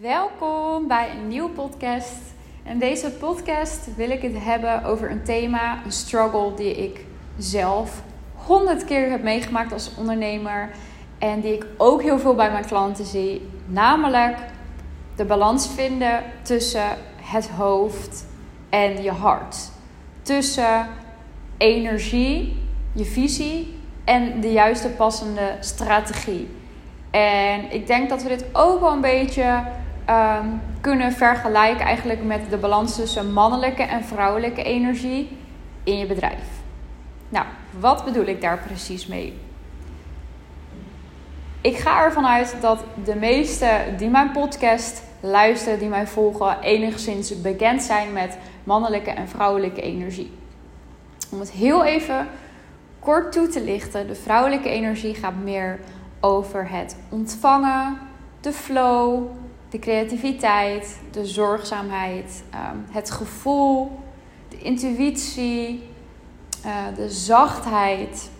Welkom bij een nieuwe podcast. In deze podcast wil ik het hebben over een thema, een struggle die ik zelf honderd keer heb meegemaakt als ondernemer. En die ik ook heel veel bij mijn klanten zie. Namelijk de balans vinden tussen het hoofd en je hart. Tussen energie, je visie en de juiste passende strategie. En ik denk dat we dit ook wel een beetje um, kunnen vergelijken eigenlijk met de balans tussen mannelijke en vrouwelijke energie in je bedrijf. Nou, wat bedoel ik daar precies mee? Ik ga ervan uit dat de meesten die mijn podcast luisteren, die mij volgen, enigszins bekend zijn met mannelijke en vrouwelijke energie. Om het heel even kort toe te lichten, de vrouwelijke energie gaat meer over het ontvangen, de flow, de creativiteit, de zorgzaamheid, ehm, het gevoel, de intuïtie, uh, de zachtheid.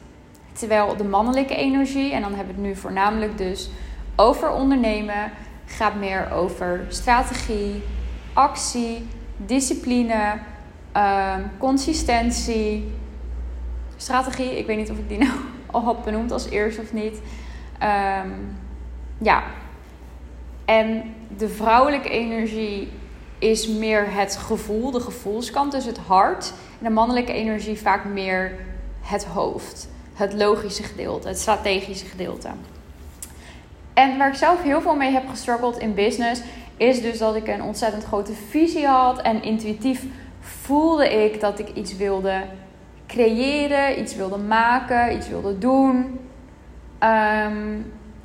Terwijl de mannelijke energie, en dan hebben we het nu voornamelijk dus over ondernemen, gaat meer over strategie, actie, discipline, um, consistentie. Strategie, ik weet niet of ik die nou al had benoemd als eerste of niet. Um, ja, en de vrouwelijke energie is meer het gevoel, de gevoelskant, dus het hart. En de mannelijke energie vaak meer het hoofd, het logische gedeelte, het strategische gedeelte. En waar ik zelf heel veel mee heb gestruggeld in business, is dus dat ik een ontzettend grote visie had. En intuïtief voelde ik dat ik iets wilde creëren, iets wilde maken, iets wilde doen. Ehm,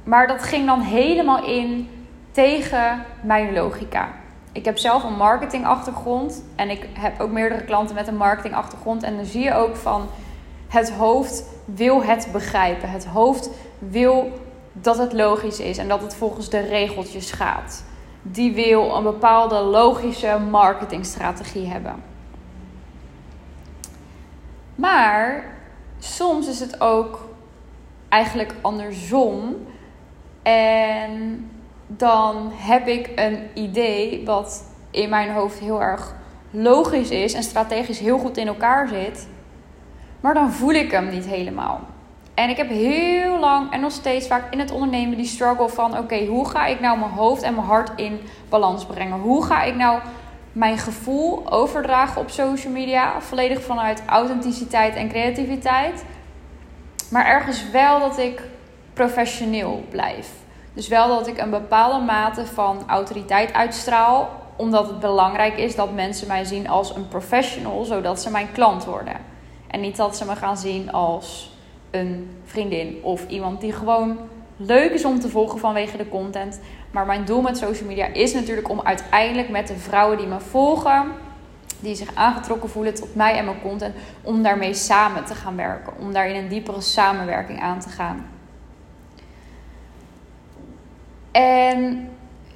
maar dat ging dan helemaal in tegen mijn logica. Ik heb zelf een marketingachtergrond en ik heb ook meerdere klanten met een marketingachtergrond. En dan zie je ook van het hoofd wil het begrijpen. Het hoofd wil dat het logisch is en dat het volgens de regeltjes gaat. Die wil een bepaalde logische marketingstrategie hebben. Maar soms is het ook eigenlijk andersom. En dan heb ik een idee wat in mijn hoofd heel erg logisch is en strategisch heel goed in elkaar zit. Maar dan voel ik hem niet helemaal. En ik heb heel lang en nog steeds vaak in het ondernemen die struggle van: oké, hoe ga ik nou mijn hoofd en mijn hart in balans brengen? Hoe ga ik nou mijn gevoel overdragen op social media? Volledig vanuit authenticiteit en creativiteit. Maar ergens wel dat ik professioneel blijf. Dus wel dat ik een bepaalde mate van autoriteit uitstraal, omdat het belangrijk is dat mensen mij zien als een professional, zodat ze mijn klant worden. En niet dat ze me gaan zien als een vriendin of iemand die gewoon leuk is om te volgen vanwege de content. Maar mijn doel met social media is natuurlijk om uiteindelijk met de vrouwen die me volgen, die zich aangetrokken voelen tot mij en mijn content, om daarmee samen te gaan werken. Om daar in een diepere samenwerking aan te gaan. En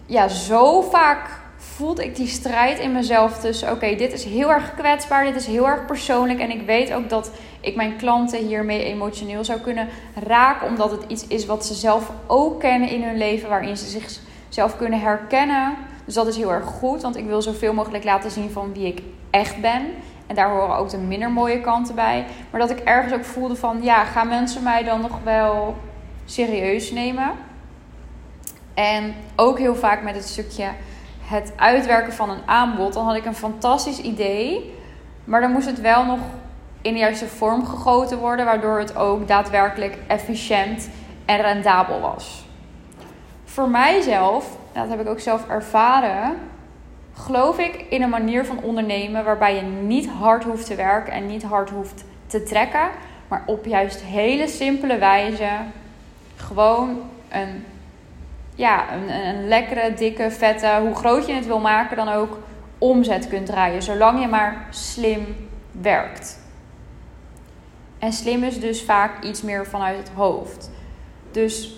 ja, zo vaak voelde ik die strijd in mezelf tussen: oké, dit is heel erg kwetsbaar, dit is heel erg persoonlijk. En ik weet ook dat ik mijn klanten hiermee emotioneel zou kunnen raken, omdat het iets is wat ze zelf ook kennen in hun leven, waarin ze zichzelf kunnen herkennen. Dus dat is heel erg goed, want ik wil zoveel mogelijk laten zien van wie ik echt ben. En daar horen ook de minder mooie kanten bij. Maar dat ik ergens ook voelde van, ja, gaan mensen mij dan nog wel serieus nemen? En ook heel vaak met het stukje het uitwerken van een aanbod. Dan had ik een fantastisch idee. Maar dan moest het wel nog in de juiste vorm gegoten worden. Waardoor het ook daadwerkelijk efficiënt en rendabel was. Voor mijzelf, dat heb ik ook zelf ervaren. Geloof ik in een manier van ondernemen waarbij je niet hard hoeft te werken en niet hard hoeft te trekken. Maar op juist hele simpele wijze gewoon een ja, een, een lekkere, dikke, vette, hoe groot je het wil maken, dan ook omzet kunt draaien. Zolang je maar slim werkt. En slim is dus vaak iets meer vanuit het hoofd. Dus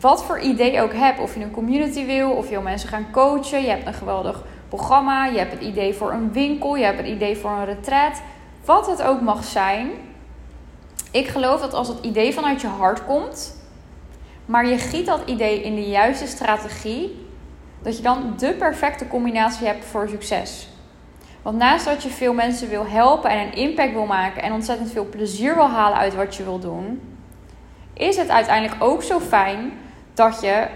wat voor idee ook heb, of je een community wil, of je wil mensen gaan coachen, je hebt een geweldig programma, je hebt het idee voor een winkel, je hebt het idee voor een retreat, wat het ook mag zijn. Ik geloof dat als het idee vanuit je hart komt, maar je giet dat idee in de juiste strategie, dat je dan de perfecte combinatie hebt voor succes. Want naast dat je veel mensen wil helpen en een impact wil maken en ontzettend veel plezier wil halen uit wat je wil doen, is het uiteindelijk ook zo fijn dat je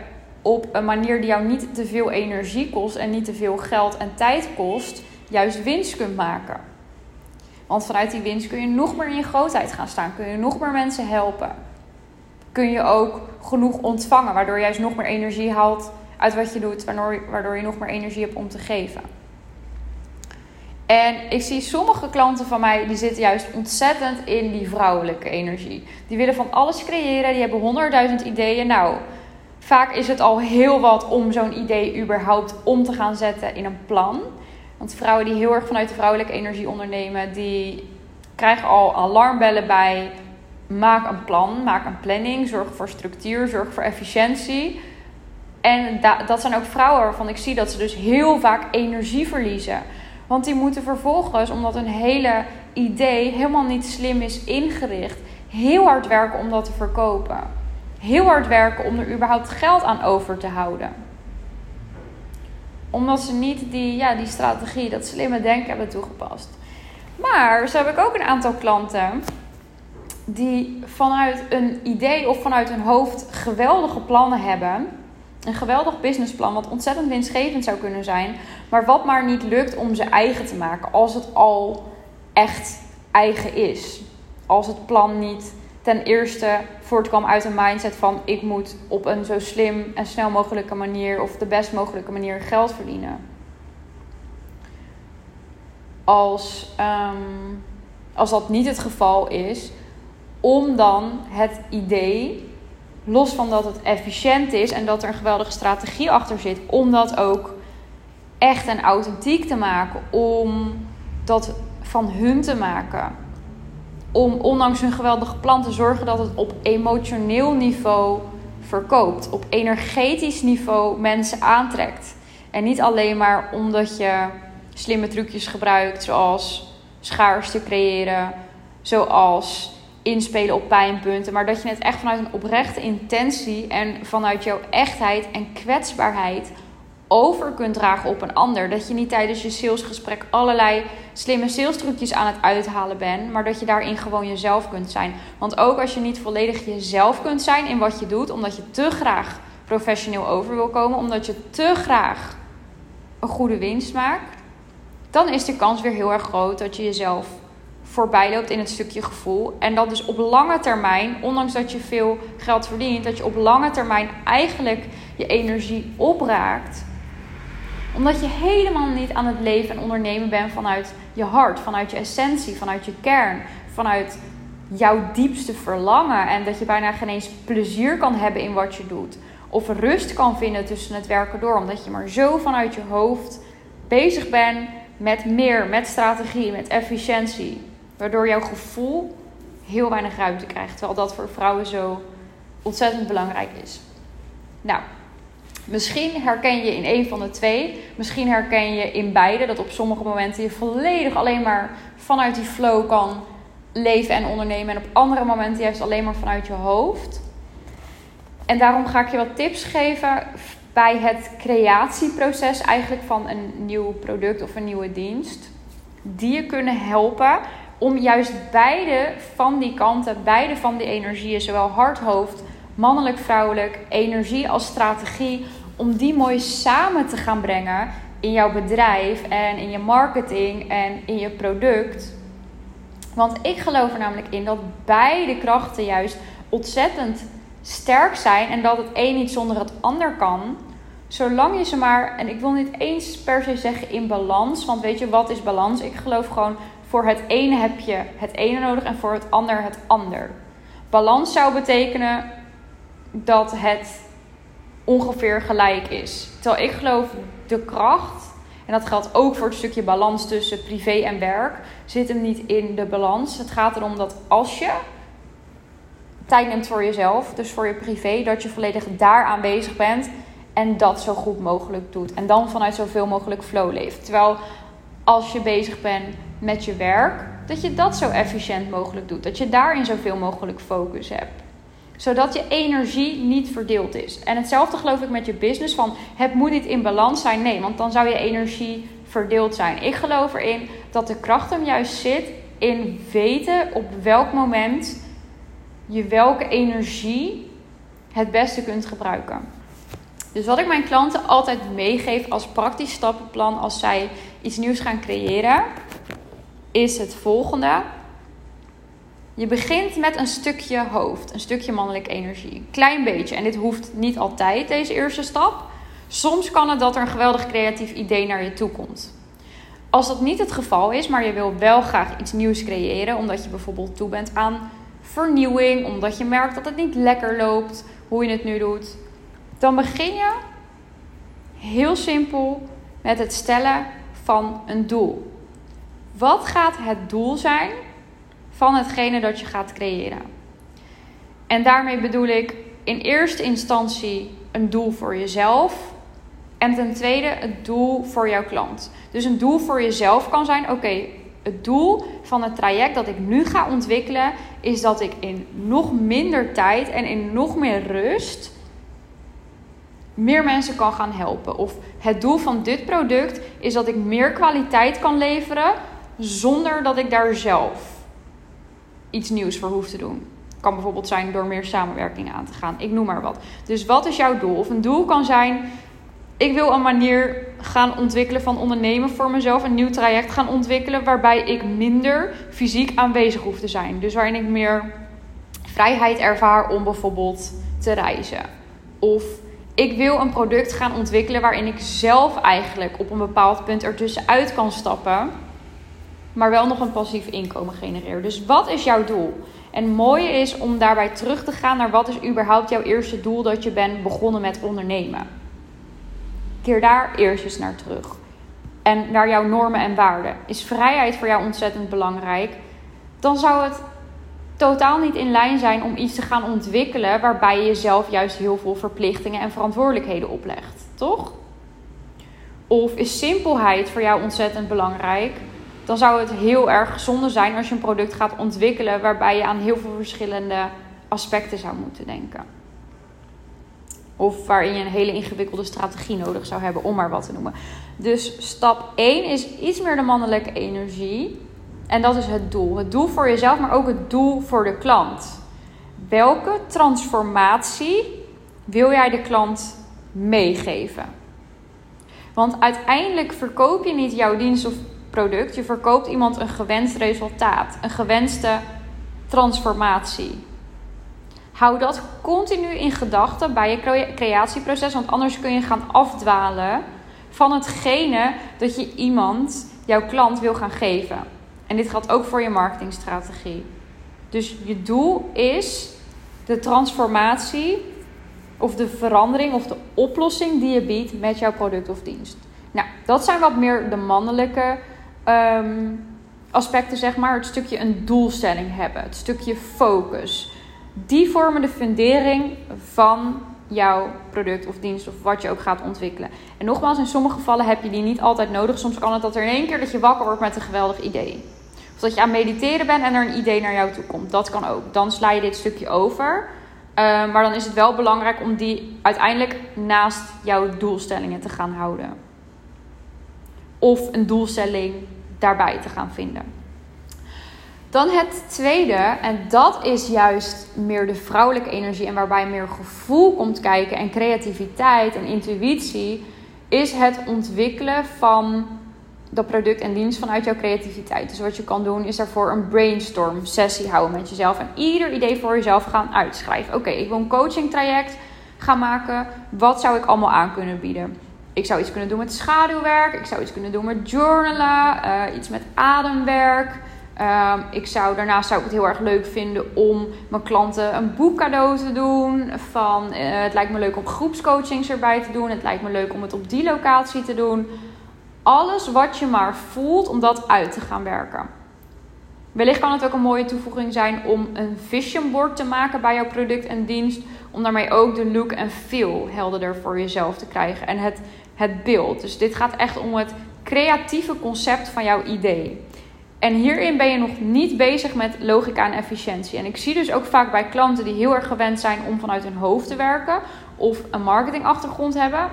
op een manier die jou niet te veel energie kost en niet te veel geld en tijd kost, juist winst kunt maken. Want vanuit die winst kun je nog meer in je grootheid gaan staan, kun je nog meer mensen helpen. Kun je ook genoeg ontvangen, waardoor je juist nog meer energie haalt uit wat je doet, waardoor, waardoor je nog meer energie hebt om te geven. En ik zie sommige klanten van mij, die zitten juist ontzettend in die vrouwelijke energie. Die willen van alles creëren, die hebben honderdduizend ideeën. Nou, vaak is het al heel wat om zo'n idee überhaupt om te gaan zetten in een plan. Want vrouwen die heel erg vanuit de vrouwelijke energie ondernemen, die krijgen al alarmbellen bij. Maak een plan, maak een planning, zorg voor structuur, zorg voor efficiëntie. En dat zijn ook vrouwen waarvan ik zie dat ze dus heel vaak energie verliezen. Want die moeten vervolgens, omdat hun hele idee helemaal niet slim is ingericht, heel hard werken om dat te verkopen. Heel hard werken om er überhaupt geld aan over te houden. Omdat ze niet die, ja, die strategie, dat slimme denken hebben toegepast. Maar zo heb ik ook een aantal klanten die vanuit een idee of vanuit hun hoofd geweldige plannen hebben een geweldig businessplan wat ontzettend winstgevend zou kunnen zijn, maar wat maar niet lukt om ze eigen te maken als het al echt eigen is. Als het plan niet ten eerste voortkwam uit een mindset van ik moet op een zo slim en snel mogelijke manier of de best mogelijke manier geld verdienen. Als, ehm, als dat niet het geval is, om dan het idee los van dat het efficiënt is en dat er een geweldige strategie achter zit, om dat ook echt en authentiek te maken, om dat van hun te maken. Om ondanks hun geweldige plan te zorgen dat het op emotioneel niveau verkoopt, op energetisch niveau mensen aantrekt. En niet alleen maar omdat je slimme trucjes gebruikt, zoals schaarste creëren, zoals inspelen op pijnpunten. Maar dat je het echt vanuit een oprechte intentie en vanuit jouw echtheid en kwetsbaarheid over kunt dragen op een ander. Dat je niet tijdens je salesgesprek allerlei slimme salestrucjes aan het uithalen bent, maar dat je daarin gewoon jezelf kunt zijn. Want ook als je niet volledig jezelf kunt zijn in wat je doet, omdat je te graag professioneel over wil komen, omdat je te graag een goede winst maakt, dan is de kans weer heel erg groot dat je jezelf voorbij loopt in het stukje gevoel. En dat dus op lange termijn, ondanks dat je veel geld verdient, dat je op lange termijn eigenlijk je energie opraakt. Omdat je helemaal niet aan het leven en ondernemen bent vanuit je hart, vanuit je essentie, vanuit je kern, vanuit jouw diepste verlangen. En dat je bijna geen eens plezier kan hebben in wat je doet. Of rust kan vinden tussen het werken door. Omdat je maar zo vanuit je hoofd bezig bent met meer, met strategie, met efficiëntie. Waardoor jouw gevoel heel weinig ruimte krijgt. Terwijl dat voor vrouwen zo ontzettend belangrijk is. Nou, misschien herken je in een van de twee. Misschien herken je in beide. Dat op sommige momenten je volledig alleen maar vanuit die flow kan leven en ondernemen. En op andere momenten juist alleen maar vanuit je hoofd. En daarom ga ik je wat tips geven bij het creatieproces eigenlijk van een nieuw product of een nieuwe dienst. Die je kunnen helpen om juist beide van die kanten, beide van die energieën, zowel hart, hoofd, mannelijk, vrouwelijk, energie als strategie, om die mooi samen te gaan brengen in jouw bedrijf en in je marketing en in je product. Want ik geloof er namelijk in dat beide krachten juist ontzettend sterk zijn en dat het een niet zonder het ander kan. Zolang je ze maar, en ik wil niet eens per se zeggen in balans, want weet je wat is balans? Ik geloof gewoon voor het ene heb je het ene nodig en voor het ander het ander. Balans zou betekenen dat het ongeveer gelijk is. Terwijl ik geloof de kracht, en dat geldt ook voor het stukje balans tussen privé en werk, zit hem niet in de balans. Het gaat erom dat als je tijd neemt voor jezelf, dus voor je privé, dat je volledig daar aanwezig bent en dat zo goed mogelijk doet. En dan vanuit zoveel mogelijk flow leeft. Terwijl als je bezig bent met je werk, dat je dat zo efficiënt mogelijk doet. Dat je daarin zoveel mogelijk focus hebt. Zodat je energie niet verdeeld is. En hetzelfde geloof ik met je business. Van het moet niet in balans zijn. Nee, want dan zou je energie verdeeld zijn. Ik geloof erin dat de kracht hem juist zit in weten op welk moment je welke energie het beste kunt gebruiken. Dus wat ik mijn klanten altijd meegeef als praktisch stappenplan als zij iets nieuws gaan creëren, is het volgende. Je begint met een stukje hoofd, een stukje mannelijke energie. Klein beetje. En dit hoeft niet altijd, deze eerste stap. Soms kan het dat er een geweldig creatief idee naar je toe komt. Als dat niet het geval is, maar je wil wel graag iets nieuws creëren, omdat je bijvoorbeeld toe bent aan vernieuwing, omdat je merkt dat het niet lekker loopt, hoe je het nu doet, dan begin je heel simpel met het stellen van een doel. Wat gaat het doel zijn van hetgene dat je gaat creëren? En daarmee bedoel ik in eerste instantie een doel voor jezelf. En ten tweede het doel voor jouw klant. Dus een doel voor jezelf kan zijn: oké, het doel van het traject dat ik nu ga ontwikkelen is dat ik in nog minder tijd en in nog meer rust meer mensen kan gaan helpen. Of het doel van dit product is dat ik meer kwaliteit kan leveren zonder dat ik daar zelf iets nieuws voor hoef te doen. Kan bijvoorbeeld zijn door meer samenwerking aan te gaan. Ik noem maar wat. Dus wat is jouw doel? Of een doel kan zijn: ik wil een manier gaan ontwikkelen van ondernemen voor mezelf. Een nieuw traject gaan ontwikkelen waarbij ik minder fysiek aanwezig hoef te zijn. Dus waarin ik meer vrijheid ervaar om bijvoorbeeld te reizen. Of ik wil een product gaan ontwikkelen waarin ik zelf eigenlijk op een bepaald punt ertussenuit kan stappen. Maar wel nog een passief inkomen genereer. Dus wat is jouw doel? En het mooie is om daarbij terug te gaan naar wat is überhaupt jouw eerste doel dat je bent begonnen met ondernemen. Keer daar eerst eens naar terug. En naar jouw normen en waarden. Is vrijheid voor jou ontzettend belangrijk? Dan zou het totaal niet in lijn zijn om iets te gaan ontwikkelen waarbij je jezelf juist heel veel verplichtingen en verantwoordelijkheden oplegt, toch? Of is simpelheid voor jou ontzettend belangrijk? Dan zou het heel erg zonde zijn als je een product gaat ontwikkelen waarbij je aan heel veel verschillende aspecten zou moeten denken. Of waarin je een hele ingewikkelde strategie nodig zou hebben, om maar wat te noemen. Dus stap 1 is iets meer de mannelijke energie. En dat is het doel. Het doel voor jezelf, maar ook het doel voor de klant. Welke transformatie wil jij de klant meegeven? Want uiteindelijk verkoop je niet jouw dienst of product, je verkoopt iemand een gewenst resultaat, een gewenste transformatie. Hou dat continu in gedachten bij je creatieproces, want anders kun je gaan afdwalen van hetgene dat je iemand, jouw klant, wil gaan geven. En dit geldt ook voor je marketingstrategie. Dus je doel is de transformatie of de verandering of de oplossing die je biedt met jouw product of dienst. Nou, dat zijn wat meer de mannelijke ehm, aspecten, zeg maar. Het stukje een doelstelling hebben, het stukje focus. Die vormen de fundering van jouw product of dienst of wat je ook gaat ontwikkelen. En nogmaals, in sommige gevallen heb je die niet altijd nodig. Soms kan het dat er in één keer dat je wakker wordt met een geweldig idee. Of dat je aan mediteren bent en er een idee naar jou toe komt. Dat kan ook. Dan sla je dit stukje over. Ehm, maar dan is het wel belangrijk om die uiteindelijk naast jouw doelstellingen te gaan houden. Of een doelstelling daarbij te gaan vinden. Dan het tweede, en dat is juist meer de vrouwelijke energie en waarbij meer gevoel komt kijken en creativiteit en intuïtie, is het ontwikkelen van dat product en dienst vanuit jouw creativiteit. Dus wat je kan doen is daarvoor een brainstorm sessie houden met jezelf en ieder idee voor jezelf gaan uitschrijven. Oké, ik wil een coaching traject gaan maken. Wat zou ik allemaal aan kunnen bieden? Ik zou iets kunnen doen met schaduwwerk. Ik zou iets kunnen doen met journalen. Uh, iets met ademwerk. Um, ik zou, daarnaast zou ik het heel erg leuk vinden om mijn klanten een boek cadeau te doen. Van, uh, het lijkt me leuk om groepscoachings erbij te doen. Het lijkt me leuk om het op die locatie te doen alles wat je maar voelt om dat uit te gaan werken. Wellicht kan het ook een mooie toevoeging zijn om een vision board te maken bij jouw product en dienst. Om daarmee ook de look en feel helderder voor jezelf te krijgen. En het, het beeld. Dus dit gaat echt om het creatieve concept van jouw idee. En hierin ben je nog niet bezig met logica en efficiëntie. En ik zie dus ook vaak bij klanten die heel erg gewend zijn om vanuit hun hoofd te werken, of een marketingachtergrond hebben,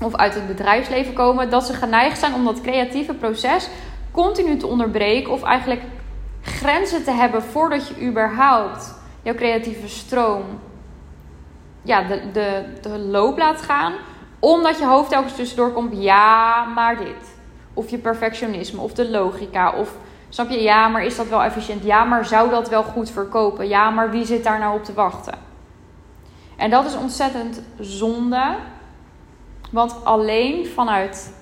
of uit het bedrijfsleven komen, dat ze geneigd zijn om dat creatieve proces continu te onderbreken, of eigenlijk grenzen te hebben voordat je überhaupt jouw creatieve stroom ja, de, de, de loop laat gaan. Omdat je hoofd telkens tussendoor komt, ja, maar dit. Of je perfectionisme, of de logica, of snap je, ja, maar is dat wel efficiënt? Ja, maar zou dat wel goed verkopen? Ja, maar wie zit daar nou op te wachten? En dat is ontzettend zonde. Want alleen vanuit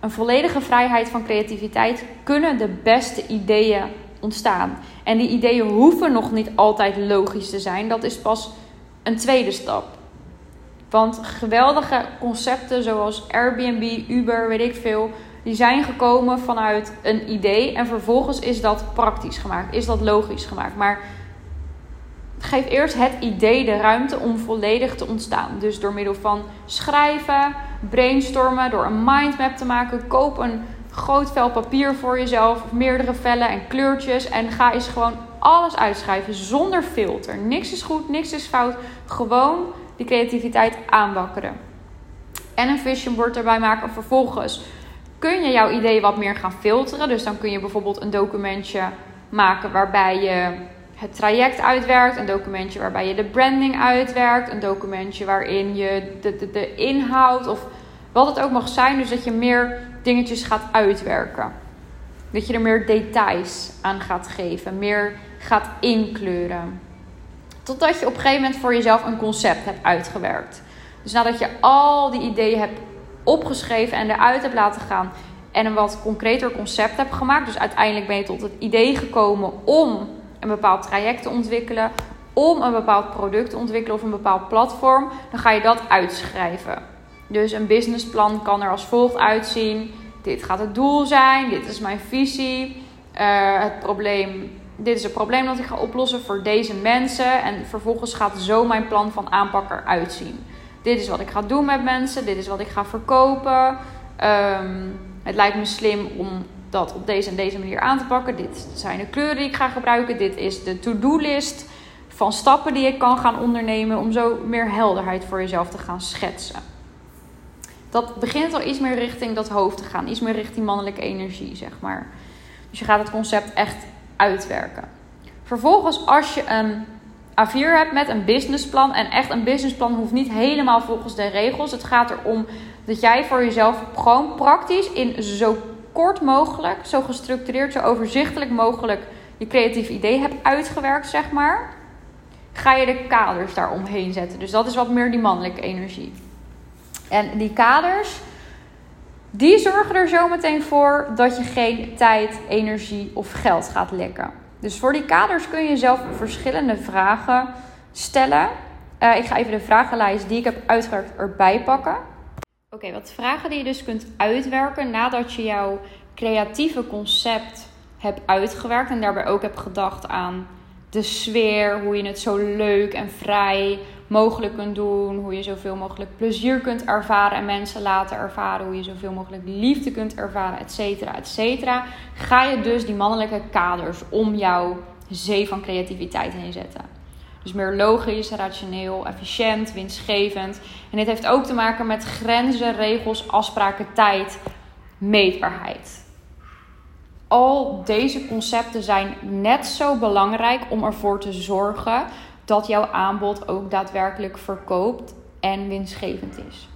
een volledige vrijheid van creativiteit kunnen de beste ideeën ontstaan. En die ideeën hoeven nog niet altijd logisch te zijn. Dat is pas een tweede stap. Want geweldige concepten zoals Airbnb, Uber, weet ik veel, die zijn gekomen vanuit een idee en vervolgens is dat praktisch gemaakt, is dat logisch gemaakt. Maar geef eerst het idee de ruimte om volledig te ontstaan. Dus door middel van schrijven, brainstormen, door een mindmap te maken, koop een groot vel papier voor jezelf, meerdere vellen en kleurtjes en ga eens gewoon alles uitschrijven zonder filter. Niks is goed, niks is fout. Gewoon die creativiteit aanwakkeren. En een vision board erbij maken. Vervolgens kun je jouw ideeën wat meer gaan filteren. Dus dan kun je bijvoorbeeld een documentje maken waarbij je het traject uitwerkt. Een documentje waarbij je de branding uitwerkt. Een documentje waarin je de, de, de inhoud of wat het ook mag zijn. Dus dat je meer dingetjes gaat uitwerken. Dat je er meer details aan gaat geven. Meer gaat inkleuren. Totdat je op een gegeven moment voor jezelf een concept hebt uitgewerkt. Dus nadat je al die ideeën hebt opgeschreven en eruit hebt laten gaan en een wat concreter concept hebt gemaakt. Dus uiteindelijk ben je tot het idee gekomen om een bepaald traject te ontwikkelen, om een bepaald product te ontwikkelen of een bepaald platform, dan ga je dat uitschrijven. Dus een businessplan kan er als volgt uitzien: dit gaat het doel zijn, dit is mijn visie, uh, het probleem dit is het probleem dat ik ga oplossen voor deze mensen. En vervolgens gaat zo mijn plan van aanpak eruit zien. Dit is wat ik ga doen met mensen. Dit is wat ik ga verkopen. Ehm, het lijkt me slim om dat op deze en deze manier aan te pakken. Dit zijn de kleuren die ik ga gebruiken. Dit is de to-do-list van stappen die ik kan gaan ondernemen. Om zo meer helderheid voor jezelf te gaan schetsen. Dat begint al iets meer richting dat hoofd te gaan. Iets meer richting mannelijke energie, zeg maar. Dus je gaat het concept echt uitwerken. Vervolgens, als je een A4 hebt met een businessplan. En echt een businessplan hoeft niet helemaal volgens de regels. Het gaat erom dat jij voor jezelf gewoon praktisch in zo kort mogelijk, zo gestructureerd, zo overzichtelijk mogelijk je creatief idee hebt uitgewerkt, zeg maar. Ga je de kaders daaromheen zetten. Dus dat is wat meer die mannelijke energie. En die kaders, die zorgen er zometeen voor dat je geen tijd, energie of geld gaat lekken. Dus voor die kaders kun je zelf verschillende vragen stellen. Uh, ik ga even de vragenlijst die ik heb uitgewerkt erbij pakken. Oké, wat vragen die je dus kunt uitwerken nadat je jouw creatieve concept hebt uitgewerkt en daarbij ook hebt gedacht aan de sfeer, hoe je het zo leuk en vrij mogelijk kunt doen. Hoe je zoveel mogelijk plezier kunt ervaren en mensen laten ervaren. Hoe je zoveel mogelijk liefde kunt ervaren, et cetera, et cetera. Ga je dus die mannelijke kaders om jouw zee van creativiteit heen zetten. Dus meer logisch, rationeel, efficiënt, winstgevend. En dit heeft ook te maken met grenzen, regels, afspraken, tijd, meetbaarheid. Al deze concepten zijn net zo belangrijk om ervoor te zorgen dat jouw aanbod ook daadwerkelijk verkoopt en winstgevend is.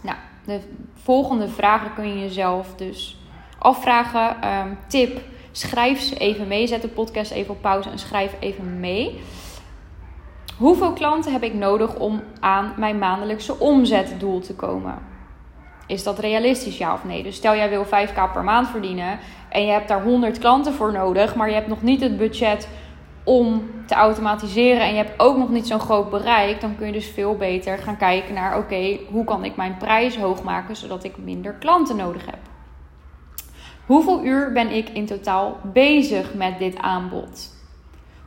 Nou, de volgende vragen kun je jezelf dus afvragen. Ehm, tip: schrijf ze even mee. Zet de podcast even op pauze en schrijf even mee. Hoeveel klanten heb ik nodig om aan mijn maandelijkse omzetdoel te komen? Is dat realistisch, ja of nee? Dus stel jij wil 5k per maand verdienen en je hebt daar 100 klanten voor nodig, maar je hebt nog niet het budget om te automatiseren en je hebt ook nog niet zo'n groot bereik, dan kun je dus veel beter gaan kijken naar: oké, hoe kan ik mijn prijs hoog maken zodat ik minder klanten nodig heb? Hoeveel uur ben ik in totaal bezig met dit aanbod?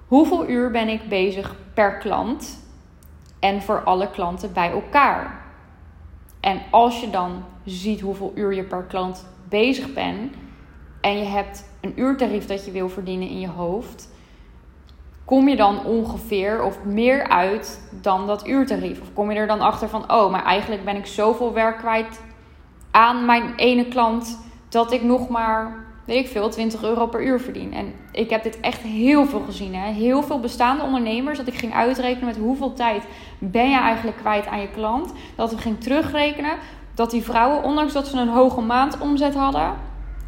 Hoeveel uur ben ik bezig per klant en voor alle klanten bij elkaar? En als je dan ziet hoeveel uur je per klant bezig bent, en je hebt een uurtarief dat je wil verdienen in je hoofd, kom je dan ongeveer of meer uit dan dat uurtarief? Of kom je er dan achter van, oh, maar eigenlijk ben ik zoveel werk kwijt aan mijn ene klant dat ik nog maar, weet ik veel, 20 euro per uur verdien. En ik heb dit echt heel veel gezien. Hè? Heel veel bestaande ondernemers, dat ik ging uitrekenen met hoeveel tijd ben je eigenlijk kwijt aan je klant. Dat we ging terugrekenen dat die vrouwen, ondanks dat ze een hoge maandomzet hadden,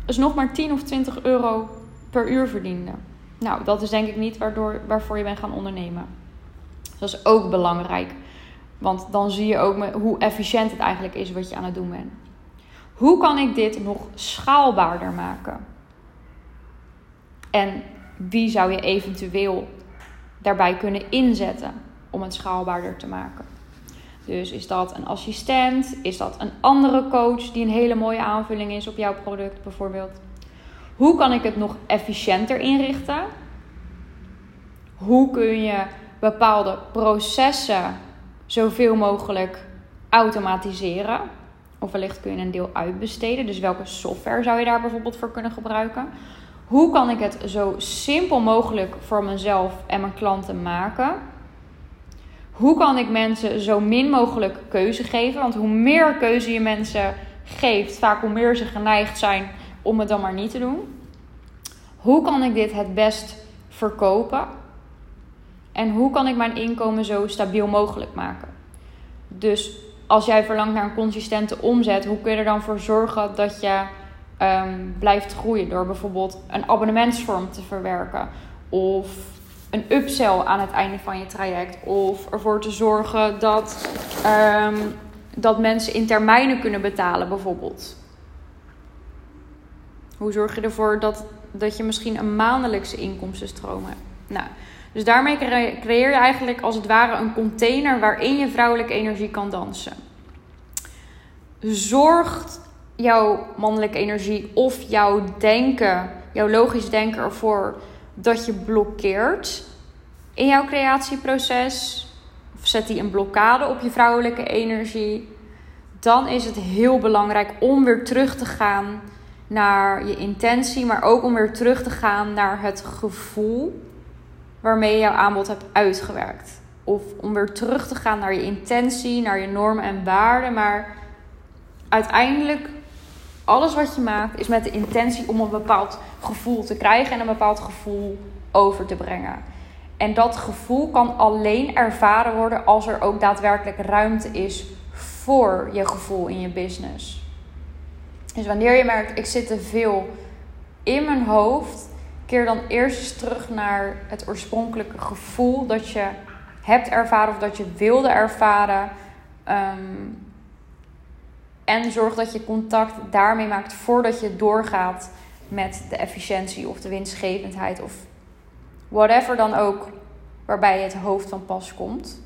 dus nog maar 10 of 20 euro per uur verdienden. Nou, dat is denk ik niet waardoor, waarvoor je bent gaan ondernemen. Dat is ook belangrijk. Want dan zie je ook hoe efficiënt het eigenlijk is wat je aan het doen bent. Hoe kan ik dit nog schaalbaarder maken? En wie zou je eventueel daarbij kunnen inzetten om het schaalbaarder te maken? Dus is dat een assistent? Is dat een andere coach die een hele mooie aanvulling is op jouw product bijvoorbeeld? Hoe kan ik het nog efficiënter inrichten? Hoe kun je bepaalde processen zoveel mogelijk automatiseren? Of wellicht kun je een deel uitbesteden. Dus welke software zou je daar bijvoorbeeld voor kunnen gebruiken? Hoe kan ik het zo simpel mogelijk voor mezelf en mijn klanten maken? Hoe kan ik mensen zo min mogelijk keuze geven? Want hoe meer keuze je mensen geeft, vaak hoe meer ze geneigd zijn om het dan maar niet te doen. Hoe kan ik dit het best verkopen? En hoe kan ik mijn inkomen zo stabiel mogelijk maken? Dus als jij verlangt naar een consistente omzet, hoe kun je er dan voor zorgen dat je ehm, blijft groeien? Door bijvoorbeeld een abonnementsvorm te verwerken. Of een upsell aan het einde van je traject. Of ervoor te zorgen dat, um, dat mensen in termijnen kunnen betalen, bijvoorbeeld. Hoe zorg je ervoor dat, dat je misschien een maandelijkse inkomstenstroom hebt? Nou, dus daarmee creëer je eigenlijk als het ware een container waarin je vrouwelijke energie kan dansen. Zorgt jouw mannelijke energie of jouw denken, jouw logisch denken ervoor dat je blokkeert in jouw creatieproces? Of zet die een blokkade op je vrouwelijke energie? Dan is het heel belangrijk om weer terug te gaan naar je intentie, maar ook om weer terug te gaan naar het gevoel waarmee je jouw aanbod hebt uitgewerkt. Of om weer terug te gaan naar je intentie, naar je normen en waarden. Maar uiteindelijk, alles wat je maakt is met de intentie om een bepaald gevoel te krijgen en een bepaald gevoel over te brengen. En dat gevoel kan alleen ervaren worden als er ook daadwerkelijk ruimte is voor je gevoel in je business. Dus wanneer je merkt, ik zit te veel in mijn hoofd, keer dan eerst eens terug naar het oorspronkelijke gevoel dat je hebt ervaren of dat je wilde ervaren. Ehm, en zorg dat je contact daarmee maakt voordat je doorgaat met de efficiëntie of de winstgevendheid of whatever dan ook waarbij het hoofd van pas komt.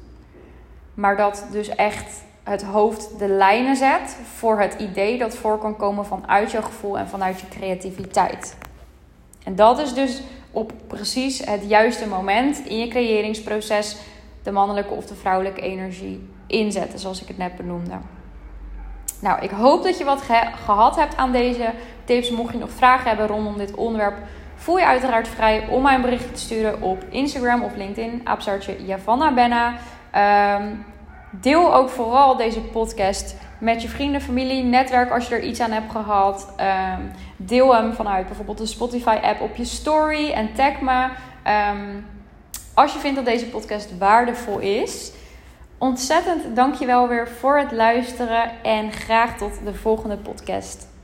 Maar dat dus echt het hoofd de lijnen zet voor het idee dat voor kan komen vanuit je gevoel en vanuit je creativiteit. En dat is dus op precies het juiste moment in je creëringsproces de mannelijke of de vrouwelijke energie inzetten, zoals ik het net benoemde. Nou, ik hoop dat je wat gehad hebt aan deze tips. Mocht je nog vragen hebben rondom dit onderwerp, voel je uiteraard vrij om mij een berichtje te sturen op Instagram of LinkedIn. Aapstaartje Javanna Benna. Ehm, deel ook vooral deze podcast met je vrienden, familie, netwerk als je er iets aan hebt gehad. Ehm, deel hem vanuit bijvoorbeeld de Spotify-app op je story en tag me. Ehm, als je vindt dat deze podcast waardevol is. Ontzettend dankjewel weer voor het luisteren en graag tot de volgende podcast.